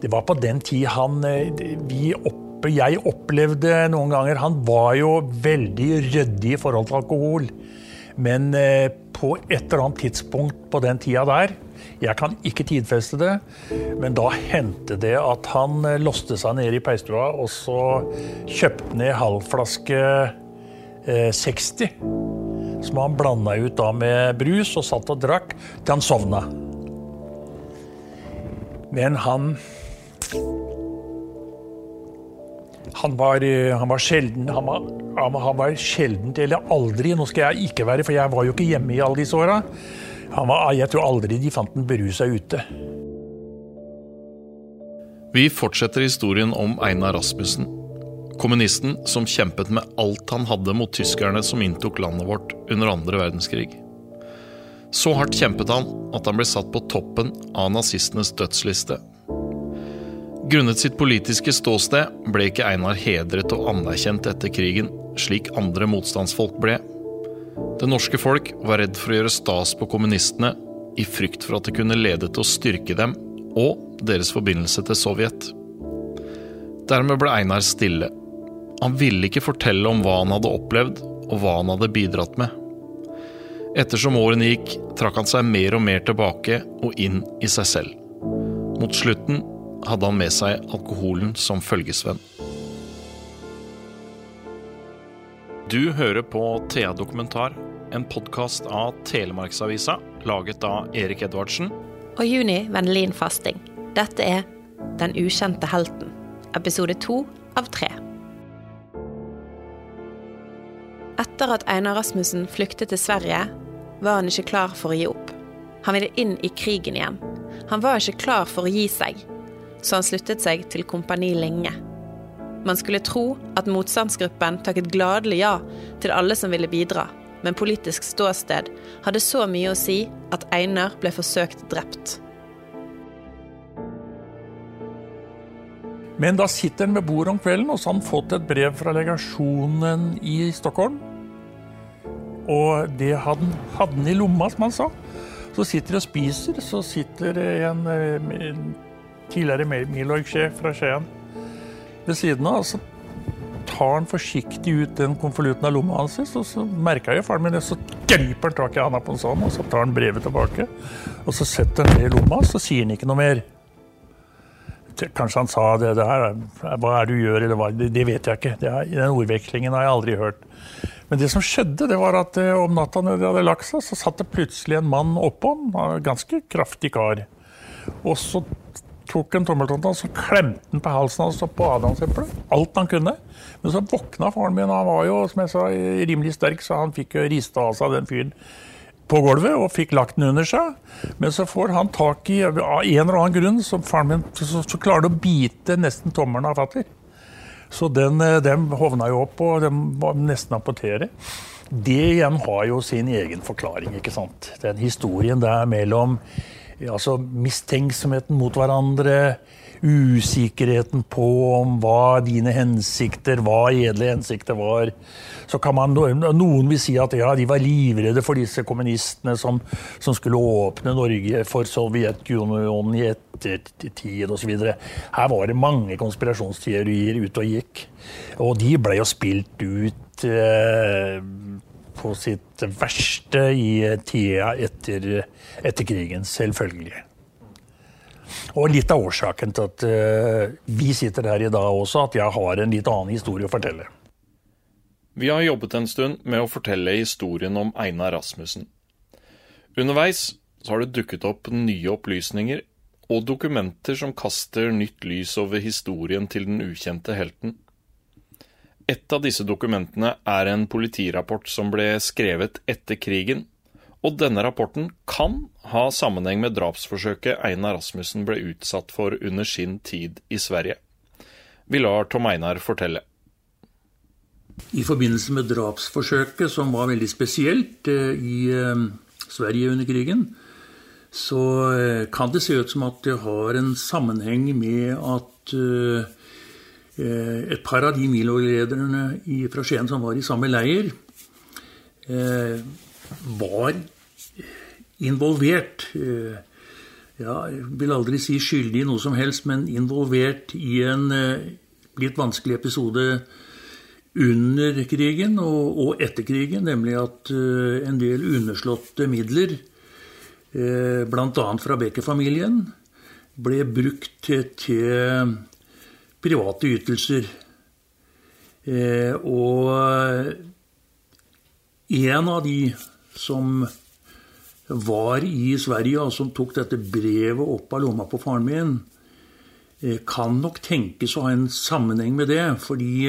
Det var på den tid han vi opp Jeg opplevde noen ganger Han var jo veldig ryddig i forhold til alkohol. Men på et eller annet tidspunkt på den tida der jeg kan ikke tidfeste det, men da hendte det at han eh, låste seg ned i peistua, og så kjøpte ned halv flaske eh, 60. Som han blanda ut da med brus og satt og drakk til han sovna. Men han han var, eh, han var sjelden han var, han var sjeldent, eller aldri Nå skal jeg ikke være, for jeg var jo ikke hjemme i alle disse åra. Jeg tror aldri de fant den berusa ute. Vi fortsetter historien om Einar Rasmussen. Kommunisten som kjempet med alt han hadde mot tyskerne som inntok landet vårt under andre verdenskrig. Så hardt kjempet han at han ble satt på toppen av nazistenes dødsliste. Grunnet sitt politiske ståsted ble ikke Einar hedret og anerkjent etter krigen, slik andre motstandsfolk ble. Det norske folk var redd for å gjøre stas på kommunistene, i frykt for at det kunne lede til å styrke dem og deres forbindelse til Sovjet. Dermed ble Einar stille. Han ville ikke fortelle om hva han hadde opplevd, og hva han hadde bidratt med. Ettersom årene gikk, trakk han seg mer og mer tilbake og inn i seg selv. Mot slutten hadde han med seg alkoholen som følgesvenn. Du hører på Thea Dokumentar, en podkast av Telemarksavisa, laget av Erik Edvardsen. Og Juni Vennelin Fasting. Dette er Den ukjente helten, episode to av tre. Etter at Einar Rasmussen flyktet til Sverige, var han ikke klar for å gi opp. Han ville inn i krigen igjen. Han var ikke klar for å gi seg, så han sluttet seg til Kompani Linge. Man skulle tro at motstandsgruppen takket gladelig ja til alle som ville bidra, men politisk ståsted hadde så mye å si at Einar ble forsøkt drept. Men da sitter han ved bordet om kvelden, og så har han fått et brev fra legasjonen i Stockholm. Og det hadde han, i lomma, som han sa. Så sitter de og spiser, så sitter en, en eh, tidligere Milorg-sjef fra Skien ved siden av. Så tar han forsiktig ut den konvolutten av lomma hans, og så merka jeg faren min det. Så griper han tak i handa på en sånn, og så tar han brevet tilbake. Og så setter han det i lomma, så sier han ikke noe mer. Kanskje han sa det, det her, hva er det du gjør, eller hva, det, vet jeg ikke. Er, den ordvekslingen har jeg aldri hørt. Men det som skjedde, det var at eh, om natta når de hadde lagt seg, så satt det plutselig en mann oppå en ganske kraftig kar. Og så tok en tommeltotte og så klemte han på halsen hans og på adamseplet. Alt han kunne. Men så våkna faren min. Han var jo som jeg sa, rimelig sterk, så han fikk rista av seg den fyren på gulvet og fikk lagt den under seg. Men så får han tak i av en eller annen grunn så faren min så, så klarer det å bite nesten tommelen av fatter. Så den, den hovna jo opp, og den var nesten amputere. Det igjen har jo sin egen forklaring, ikke sant. Den historien der mellom altså mistenksomheten mot hverandre, usikkerheten på om hva dine hensikter, hva edle hensikter var. Så kan man, Noen vil si at ja, de var livredde for disse kommunistene som, som skulle åpne Norge for Sovjetunionen i ettertid osv. Her var det mange konspirasjonsteorier ute og gikk. Og de ble jo spilt ut eh, på sitt verste i tida etter, etter krigen, selvfølgelig. Og litt av årsaken til at uh, vi sitter her i dag også, at jeg har en litt annen historie å fortelle. Vi har jobbet en stund med å fortelle historien om Einar Rasmussen. Underveis har det dukket opp nye opplysninger og dokumenter som kaster nytt lys over historien til den ukjente helten. Et av disse dokumentene er en politirapport som ble skrevet etter krigen, og denne rapporten kan ha sammenheng med drapsforsøket Einar Rasmussen ble utsatt for under sin tid i Sverige. Vi lar Tom Einar fortelle. I forbindelse med drapsforsøket, som var veldig spesielt eh, i eh, Sverige under krigen, så eh, kan det se ut som at det har en sammenheng med at et par av de Milo-lederne fra Skien som var i samme leir, eh, var involvert. Eh, ja, jeg vil aldri si skyldig i noe som helst, men involvert i en litt vanskelig episode under krigen og, og etter krigen, nemlig at en del underslåtte midler, bl.a. fra Becker-familien, ble brukt til private ytelser. Uh, og en av de som var i Sverige, og som tok dette brevet opp av lomma på faren min, kan nok tenkes å ha en sammenheng med det. Fordi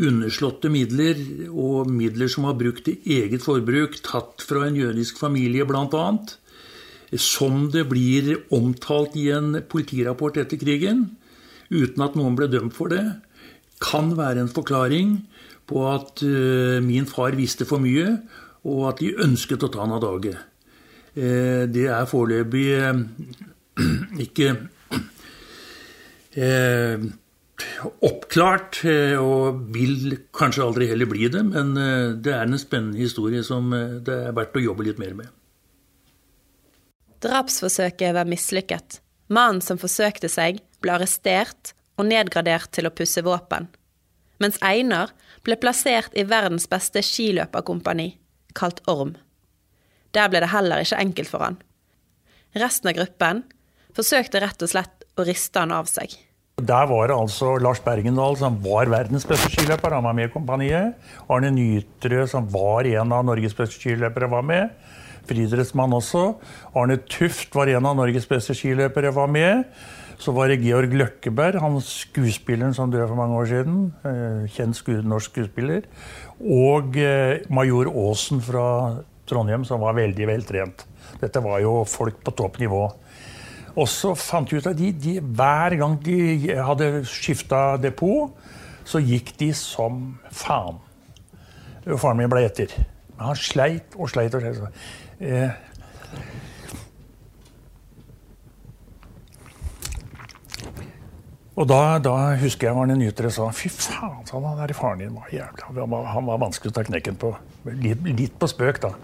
underslåtte midler og midler som var brukt til eget forbruk, tatt fra en jødisk familie bl.a., som det blir omtalt i en politirapport etter krigen, uten at noen ble dømt for det, kan være en forklaring på at uh, min far visste for mye, og at de ønsket å ta han av dage. Uh, det er foreløpig uh, ikke oppklart, eh, og vil kanskje aldri heller bli det. Men eh, det er en spennende historie som eh, det er verdt å jobbe litt mer med. Drapsforsøket var mislykket. Mannen som forsøkte seg, ble arrestert og nedgradert til å pusse våpen. Mens Einar ble plassert i verdens beste skiløperkompani, kalt Orm. Der ble det heller ikke enkelt for han. Resten av gruppen forsøkte rett og slett å riste han av seg. Der var det altså Lars Bergendal, som var verdens beste skiløper. Han var med i kompaniet. Arne Nytrø, som var en av Norges beste skiløpere, var med. Friidrettsmann også. Arne Tuft var en av Norges beste skiløpere, var med. Så var det Georg Løkkeberg, han skuespilleren som døde for mange år siden. Eh, kjent sku, norsk skuespiller. Og eh, major Aasen fra Trondheim, som var veldig veltrent. Dette var jo folk på topp nivå. Og så fant vi ut at de, de, hver gang de hadde skifta depot, så gikk de som faen. Faren min ble etter. Men han sleit og sleit og sleit. Eh. Og da, da, husker jeg Arne Nytre sa fy faen, sa han der faren din var jævlig. Han var, han var vanskelig å ta knekken på. Litt, litt på spøk, da.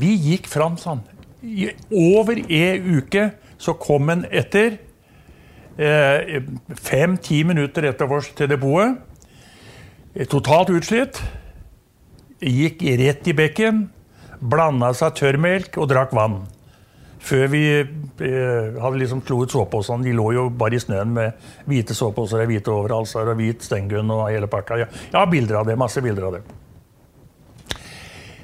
Vi gikk fram sånn. I over ei uke så kom han etter. Eh, Fem-ti minutter etter oss til depotet. Totalt utslitt. Gikk rett i bekken. Blanda seg tørrmelk og drakk vann. Før vi eh, hadde liksom kloet såpeposene. De lå jo bare i snøen med hvite såpeposer, hvite overhalser og hvit stengun og hele pakka. Ja, ja, bilder av det. Masse bilder av det.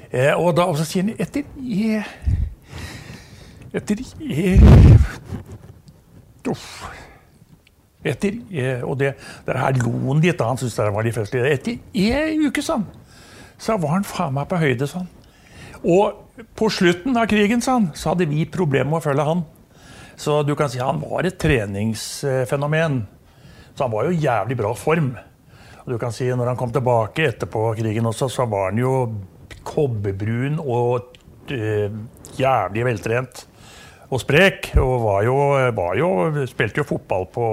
Eh, og da og sier han etter jeg, etter Uff. Etter Og det, det her lo han litt, han syntes det var de festlig. Etter ei uke, sånn, så var han faen meg på høyde, sånn. Og på slutten av krigen, sånn, så hadde vi problemer med å følge han. Så du kan si han var et treningsfenomen. Så han var jo jævlig bra form. Og du kan si når han kom tilbake etterpå krigen også, så var han jo kobberbrun og øh, jævlig veltrent og sprek. Og var jo, var jo, spilte jo fotball på,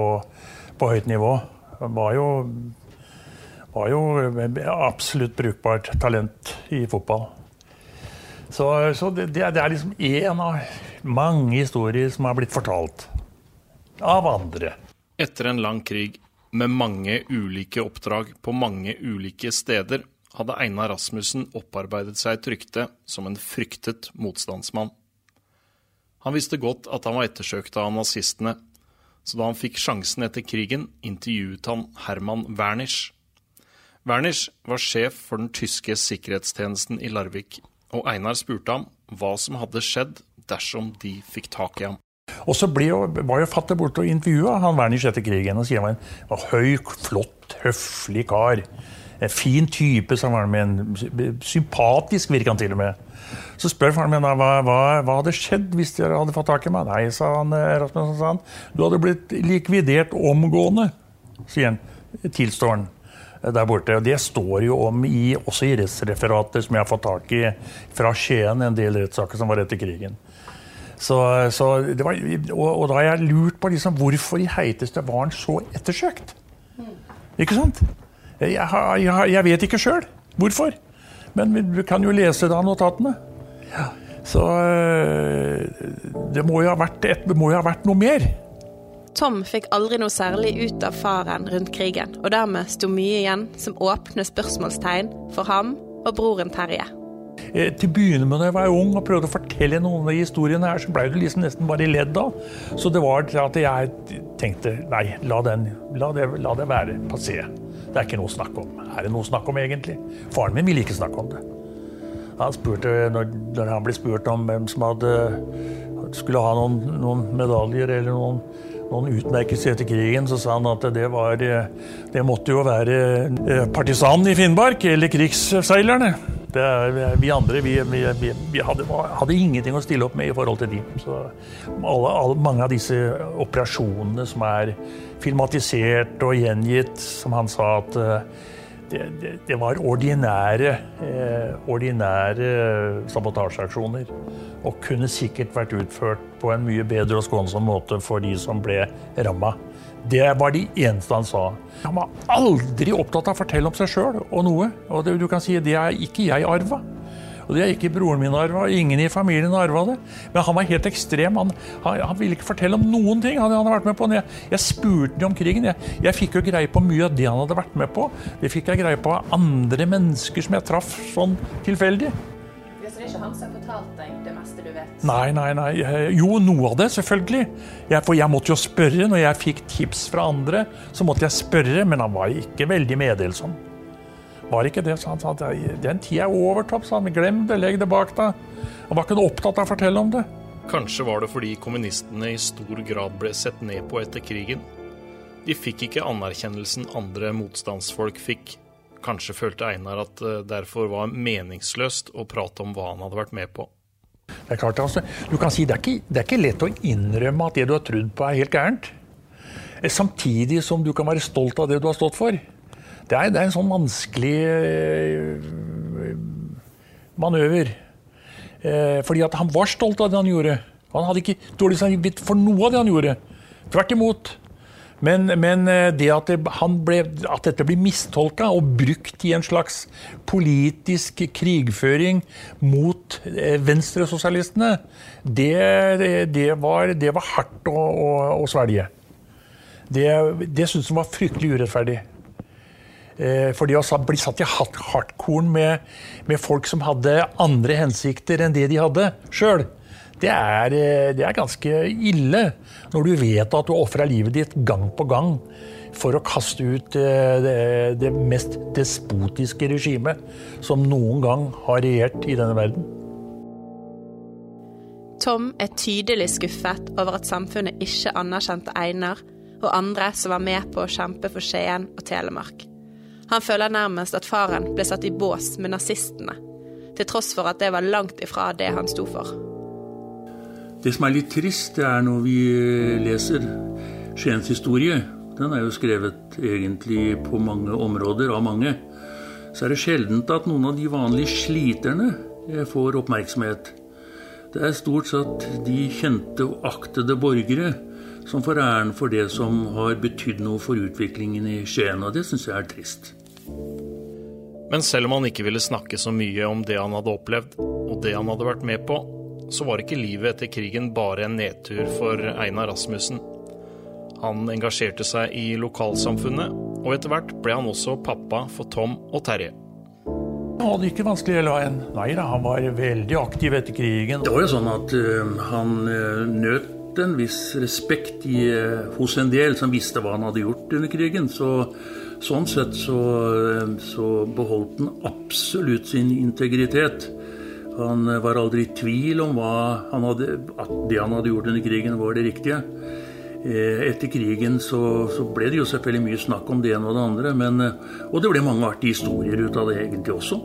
på høyt nivå. Var jo, var jo absolutt brukbart talent i fotball. Så, så det, det, er liksom én av mange historier som har blitt fortalt av andre. Etter en lang krig med mange ulike oppdrag på mange ulike steder hadde Einar Rasmussen opparbeidet seg et rykte som en fryktet motstandsmann. Han visste godt at han var ettersøkt av nazistene, så da han fikk sjansen etter krigen, intervjuet han Herman Wernisch. Wernisch var sjef for den tyske sikkerhetstjenesten i Larvik, og Einar spurte ham hva som hadde skjedd dersom de fikk tak i ham. Og så ble jo, var jo fatter borte og intervjua han Wernisch etter krigen. og sier han var en høy, flott, høflig kar. En fin type, sa han med. Sympatisk virka han til og med. Så spør faren min hva, hva, hva hadde skjedd hvis de hadde fått tak i meg. Nei, sa han, eh, Rasmussen, sa han. Du hadde blitt likvidert omgående, sier han. Tilstår han der borte. Det står jo om i, også i rettsreferater som jeg har fått tak i fra Skien, en del rettssaker som var etter krigen. Så, så var, og, og, da har jeg lurt på liksom, hvorfor i heiteste var han så ettersøkt. Ikke sant? Jeg, jeg, jeg vet ikke sjøl hvorfor. Men vi kan jo lese da notatene. Ja. Så eh, det må jo ha vært, et, må jo ha vært noe mer. Tom fikk aldri noe særlig ut av faren rundt krigen, og dermed sto mye igjen som åpne spørsmålstegn for ham og broren Terje. Eh, til å begynne med da jeg var ung og prøvde å fortelle noen av de historiene her, så ble det liksom nesten bare ledd av. Så det var at jeg tenkte nei, la, den, la, det, la det være passé. Det er ikke noe å snakke om. Er det noe å snakke om egentlig? Faren min ville ikke snakke om det. Han spurte, når, når han ble spurt om hvem som hadde, skulle ha noen, noen medaljer eller noen, noen utmerkelser etter krigen, så sa han at det, var, det måtte jo være eh, partisanen i Finnmark eller krigsseilerne. Er, vi andre vi, vi, vi hadde, hadde, ingenting å stille opp med i forhold til de. Så alle, alle, mange av disse operasjonene som er filmatisert og gjengitt, som han sa at eh, det, det, var ordinære, eh, ordinære sabotasjeaksjoner. Og kunne sikkert vært utført på en mye bedre og skånsom måte for de som ble ramma. Det var de eneste han sa. Han var aldri opptatt av å fortelle om seg sjøl og noe. Og det, du kan si det er ikke jeg arva. Og det er ikke broren min arva, ingen i familien arva det. Men han var helt ekstrem. Han, han, han ville ikke fortelle om noen ting han hadde vært med på. Jeg, jeg spurte ham om krigen. Jeg, jeg, fikk jo greie på mye av det han hadde vært med på. Det fikk jeg greie på av andre mennesker som jeg traff sånn tilfeldig. Så det er ikke han som har fortalt deg det meste du vet? Nei, nei, nei. Jo, noe av det, selvfølgelig. Jeg, for jeg måtte jo spørre. Når jeg fikk tips fra andre, så måtte jeg spørre, men han var ikke veldig meddelsom. Var ikke det, sa han. Sa, den tida er over, Topp, sa han. Glem det, legg det bak deg. Han var ikke noe opptatt av å fortelle om det. Kanskje var det fordi kommunistene i stor grad ble sett ned på etter krigen. De fikk ikke anerkjennelsen andre motstandsfolk fikk. Kanskje følte Einar at det derfor var meningsløst å prate om hva han hadde vært med på. Det er klart, altså, du kan si det er, ikke, det er ikke lett å innrømme at det du har trodd på, er helt gærent. Samtidig som du kan være stolt av det du har stått for. Det er, det er en sånn vanskelig øh, manøver. Eh, fordi at han var stolt av det han gjorde. Han hadde ikke dårlig samvittighet for noe av det han gjorde. Tvert imot. Men, men eh, det at, det, ble, at, dette blir mistolka og brukt i en slags politisk krigføring mot eh, venstresosialistene, det, det, var, det var hardt å, å, å svelge. Det, det syntes han var fryktelig urettferdig. Eh, for det å bli satt i hardkorn med, med, folk som hadde andre hensikter enn det de hadde sjøl, det, eh, det, er ganske ille. Når du vet at du ofra livet ditt gang på gang for å kaste ut eh, det, det mest despotiske regimet som noen gang har regjert i denne verden. Tom er tydelig skuffet over at samfunnet ikke anerkjente Einar og andre som var med på å kjempe for Skien og Telemark. Han føler nærmest at faren ble satt i bås med nazistene, til tross for at det var langt ifra det han sto for. Det som er litt trist, det er når vi leser Skiens historie. Den er jo skrevet egentlig på mange områder av mange. Så er det sjeldent at noen av de vanlige sliterne får oppmerksomhet. Det er stort sett de kjente og aktede borgere som får æren for det som har betydd noe for utviklingen i Skien, og det syns jeg er trist. Men selv om han ikke ville snakke så mye om det han hadde opplevd, og det han hadde vært med på, så var ikke livet etter krigen bare en nedtur for Einar Rasmussen. Han engasjerte seg i lokalsamfunnet, og etter hvert ble han også pappa for Tom og Terje. Han hadde ikke vanskelig hele veien. Nei da, han var veldig aktiv etter krigen. Det var jo sånn at uh, han uh, nøt en viss respekt i, uh, hos en del som visste hva han hadde gjort under krigen. Så Sånn sett så, så beholdt han absolutt sin integritet. Han var aldri i tvil om hadde, at det han hadde gjort under krigen, var det riktige. Eh, etter krigen så, så, ble det jo selvfølgelig mye snakk om det ene og det andre. Men, eh, og det ble mange artige historier ut av det egentlig også.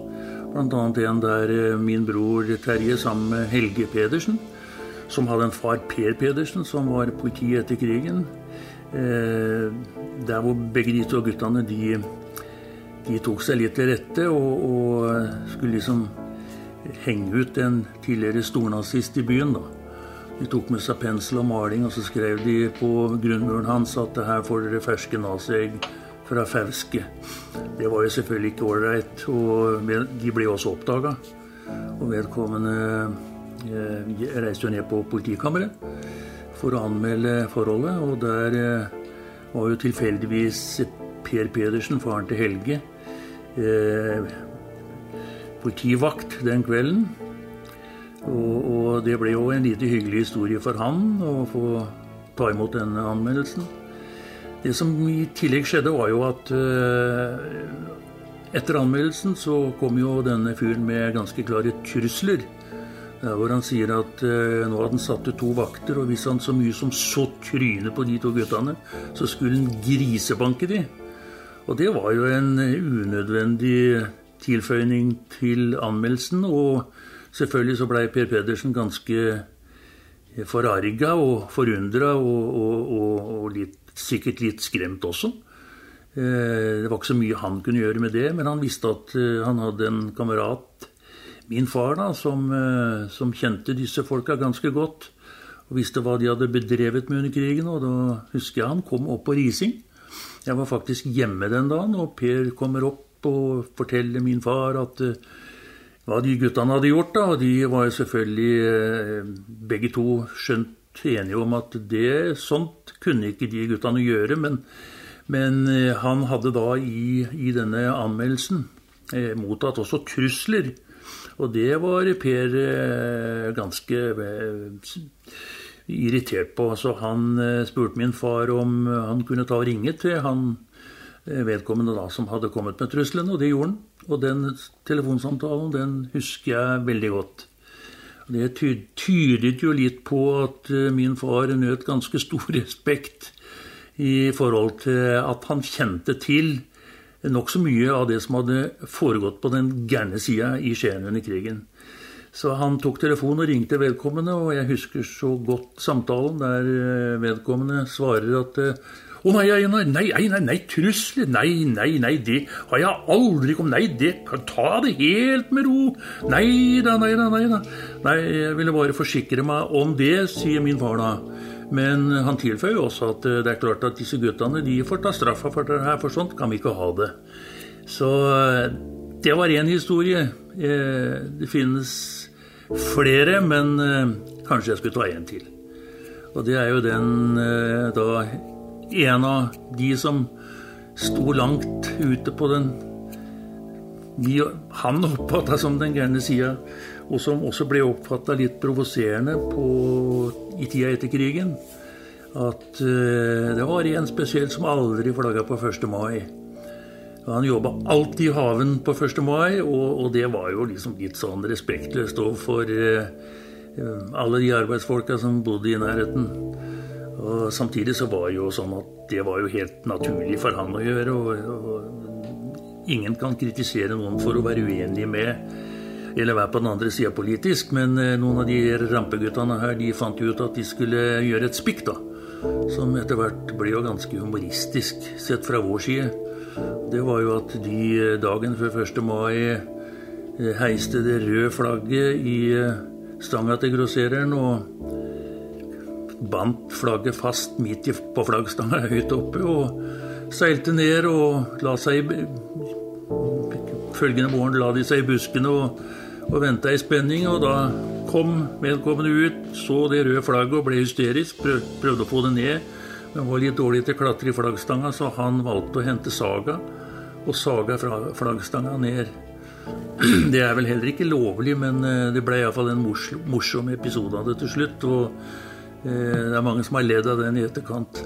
Bl.a. en der eh, min bror Terje sammen med Helge Pedersen, som hadde en far Per Pedersen, som var politi etter krigen. Eh, der hvor begge de to guttene de, de tok seg litt til rette og, og, skulle liksom henge ut en tidligere stornazist i byen. da. De tok med seg pensel og maling, og så skrev de på grunnmuren hans at her får dere ferske naziegg fra Fauske. Det var jo selvfølgelig ikke ålreit, og de ble også oppdaga. Og vedkommende Jeg reiste jo ned på politikammeret for å anmelde forholdet, og der var jo tilfeldigvis Per Pedersen, faren til Helge, politivakt den kvelden. Og, og, det ble jo en lite hyggelig historie for han å få ta imot denne anmeldelsen. Det som i tillegg skjedde, var jo at uh, etter anmeldelsen så kom jo denne fyren med ganske klare trusler. Hvor han sier at eh, nå hadde han satt ut to vakter, og hvis han så mye som så trynet på de to guttene, så skulle han grisebanke de. Og det var jo en unødvendig tilføyning til anmeldelsen. Og selvfølgelig så blei Per Pedersen ganske forarga og forundra og, og, og, og litt, sikkert litt skremt også. Det var ikke så mye han kunne gjøre med det, men han visste at han hadde en kamerat, min far, da, som, som kjente disse folka ganske godt. Og visste hva de hadde bedrevet med under krigen. Og da husker jeg han kom opp på Rising. Jeg var faktisk hjemme den dagen, og Per kommer opp og forteller min far at uh, hva de guttene hadde gjort. da, og De var jo selvfølgelig uh, begge to skjønt enige om at det sånt kunne ikke de guttene gjøre. Men, men han hadde da i, i denne anmeldelsen mottatt også trusler. Og det var Per ganske irritert på. Så han spurte min far om han kunne ta og ringe til han Eh, vedkommende da som hadde kommet med trusselen, og det gjorde han. Og den telefonsamtalen den husker jeg veldig godt. Det tydet jo litt på at eh, min far nøt ganske stor respekt i forhold til at han kjente til nokså mye av det som hadde foregått på den gærne sida i Skien under krigen. Så han tok telefonen og ringte vedkommende, og jeg husker så godt samtalen der eh, vedkommende svarer at å nei, nei, nei, nei, nei, trusler, nei, nei, nei, det har jeg aldri kommet Nei, det kan ta det helt med ro. Nei da, nei da, nei da. Nei, jeg ville bare forsikre meg om det, sier min far da. Men han tilføyer jo også at det er klart at disse guttene de får ta straffa for det her, for sånt kan vi ikke ha det. Så det var én historie. Det finnes flere, men kanskje jeg skulle ta en til. Og det er jo den da en av de som sto langt ute på den Han oppfatta som den gærne sida, og som også ble oppfatta litt provoserende i tida etter krigen. At uh, det var en spesiell som aldri flagga på 1. mai. Han jobba alltid i haven på 1. mai, og, og, det var jo liksom litt sånn respektløst overfor uh, alle de arbeidsfolka som bodde i nærheten. Og Samtidig så var det jo sånn at det var jo helt naturlig for han å gjøre. Og, og ingen kan kritisere noen for å være uenig med eller være på den andre sida politisk, men eh, noen av de rampeguttene her de fant ut at de skulle gjøre et spikk, da. Som etter hvert ble jo ganske humoristisk sett fra vår side. Det var jo at de eh, dagen før 1. mai eh, heiste det røde flagget i stanga til grossereren. og bandt flagget fast midt på flaggstanga høyt oppe og seilte ned og la seg Følgende morgen la de seg i buskene og, og venta i spenning. Og da kom vedkommende ut, så det røde flagget og ble hysterisk. Prøv, prøvde å få det ned, men var litt dårlig til å klatre i flaggstanga, så han valgte å hente saga og saga fra flaggstanga ned. Det er vel heller ikke lovlig, men eh, det ble iallfall en morsom episode av det til slutt. og Eh, det er mange som har ledd av den i etterkant.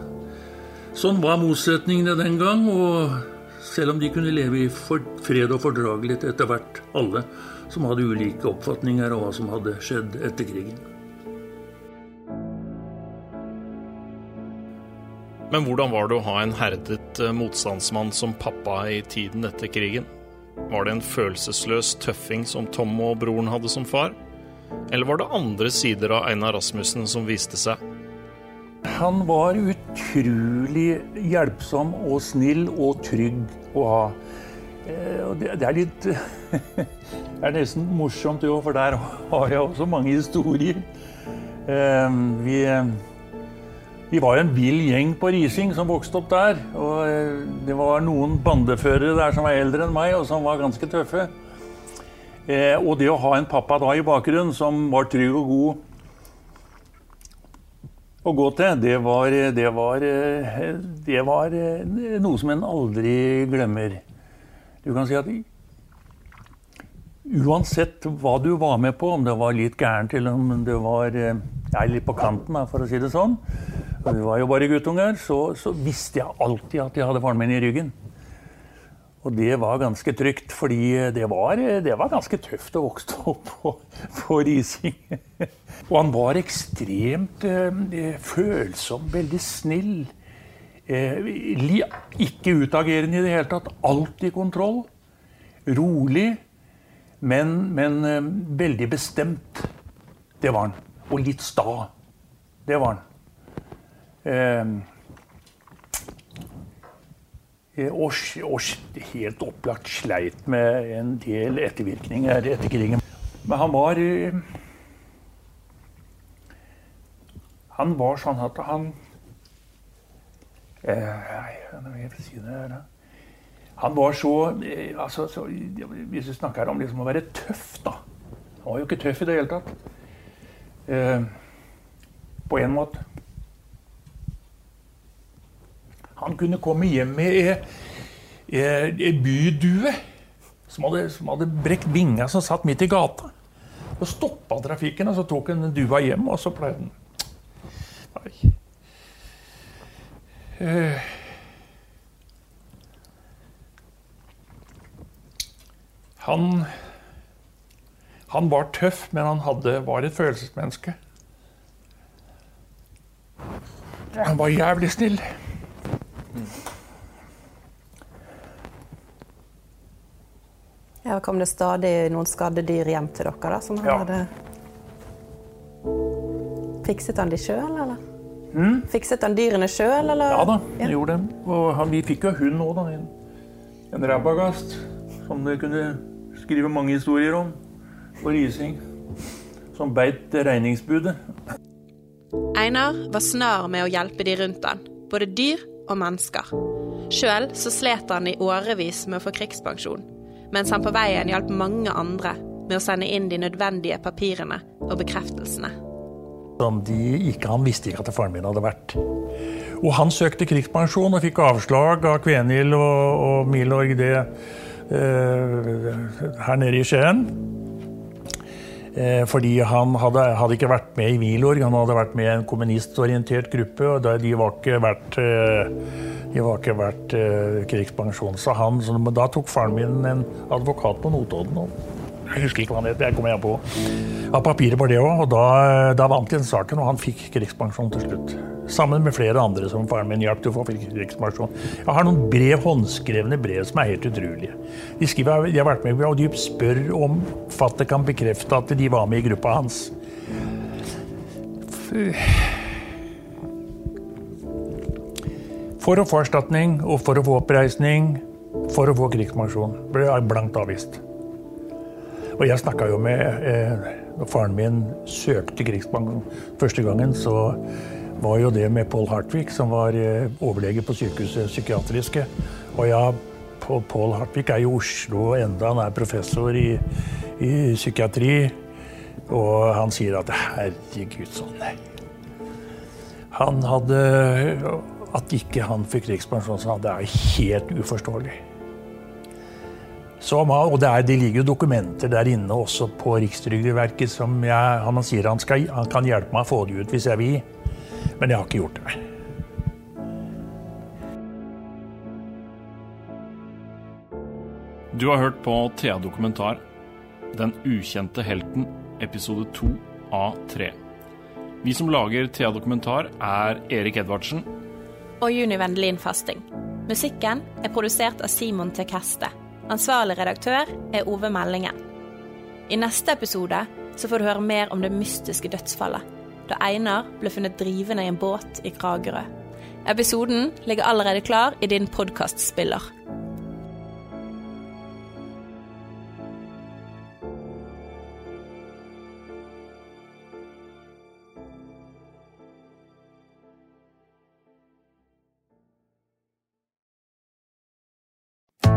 Sånn var motsetningene den gang, og selv om de kunne leve i fred og fordragelighet etter hvert, alle som hadde ulike oppfatninger av hva som hadde skjedd etter krigen. Men hvordan var det å ha en herdet eh, motstandsmann som pappa i tiden etter krigen? Var det en følelsesløs tøffing som Tom og broren hadde som far? Eller var det andre sider av Einar Rasmussen som viste seg? Han var utrolig hjelpsom og snill og trygg å ha. Eh, det er litt Det er nesten morsomt, jo, for der har jeg også mange historier. Eh, vi, vi var en vill gjeng på Rising som vokste opp der. Og eh, det var noen bandeførere der som var eldre enn meg, og som var ganske tøffe. Og det å ha en pappa da i bakgrunnen som var trygg og god å gå til, det var, det var, eh, det var eh, noe som en aldri glemmer. Du kan si at uansett hva du var med på, om det var litt gærent eller om det var eh, ja, litt på kanten, for å si det sånn, vi var jo bare guttunger, så, så visste jeg alltid at jeg hadde faren min i ryggen. Og det var ganske trygt, fordi det var, det var ganske tøft å vokse opp på, på Rising. Og han var ekstremt eh, følsom, veldig snill. Eh, ikke utagerende i det hele tatt. Alltid kontroll. Rolig, men, men eh, veldig bestemt. Det var han. Og litt sta. Det var han. Eh, Eh, og, og, helt opplagt sleit med en del ettervirkninger etter krigen. Men han var eh, Han var sånn at han eh, si her, Han var så, altså, så Hvis vi snakker om liksom å være tøff, da Han var jo ikke tøff i det hele tatt. Eh, på en måte. Han kunne komme hjem med ei bydue som hadde, som hadde brekt vinga som satt midt i gata. Og stoppa trafikken, og så tok han dua hjem, og så pleide han Nei. Eh. Han Han var tøff, men han hadde, var et følelsesmenneske. Han var jævlig snill. Ja, Kom det stadig noen skadde dyr hjem til dere? da, som han ja. hadde... Fikset han de sjøl, eller? Mm? Fikset han dyrene sjøl, eller? Ja da, han ja. gjorde det. Og han, vi fikk jo hund òg, da. En, en rabagast som det kunne skrive mange historier om Og Rising. Som beit regningsbudet. Einar var snar med å hjelpe de rundt han, både dyr og mennesker. Sjøl så slet han i årevis med å få krigspensjon, mens han på veien hjalp mange andre med å sende inn de nødvendige papirene og bekreftelsene. De ikke, han visste ikke at faren min hadde vært. Og han søkte krigspensjon og fikk avslag av Kvenhild og, og Milorg det eh, her nede i Skien. Eh, fordi han hadde, hadde, ikke vært med i Milorg, han hadde vært med i en kommunistorientert gruppe. og De var ikke verdt, eh, var ikke verdt eh, krigspensjon. Så han, så da tok faren min en advokat på Notodden. Jeg husker ikke hva han het, det kommer jeg på. Av papiret var det òg, og da, da vant han saken, og han fikk krigspensjon til slutt. Sammen med flere andre som faren min hjalp til å få krigspensjon. Jeg har noen brev, håndskrevne brev som er helt utrolige. De skriver, de har vært med, og de spør om fatter kan bekrefte at de var med i gruppa hans. For å få erstatning og for å få oppreisning, for å få krigspensjon. Ble blankt avvist. Og jeg snakka jo med eh, faren min søkte krigspensjon første gangen, så var jo det med Paul Hartvig, som var eh, overlege på sykehuset psykiatriske. Og ja, Paul Hartvig er i Oslo enda, han er professor i, i psykiatri. Og han sier at herregud, sånn Han hadde At ikke han fikk krigspensjon, han. det er helt uforståelig. Som, og det, er, det, ligger jo dokumenter der inne også på Rikstrygdeverket som jeg, han sier han, skal, han kan hjelpe meg å få det ut hvis jeg vil. Men jeg har ikke gjort det. Du har hørt på Thea Dokumentar, Den ukjente helten, episode 2 av 3. Vi som lager Thea Dokumentar, er Erik Edvardsen. Og Juni Vendelin Fasting. Musikken er produsert av Simon Tekeste. Ansvarlig redaktør er Ove Meldingen. I neste episode så får du høre mer om det mystiske dødsfallet, da Einar ble funnet drivende i en båt i Kragerø. Episoden ligger allerede klar i din podkastspiller.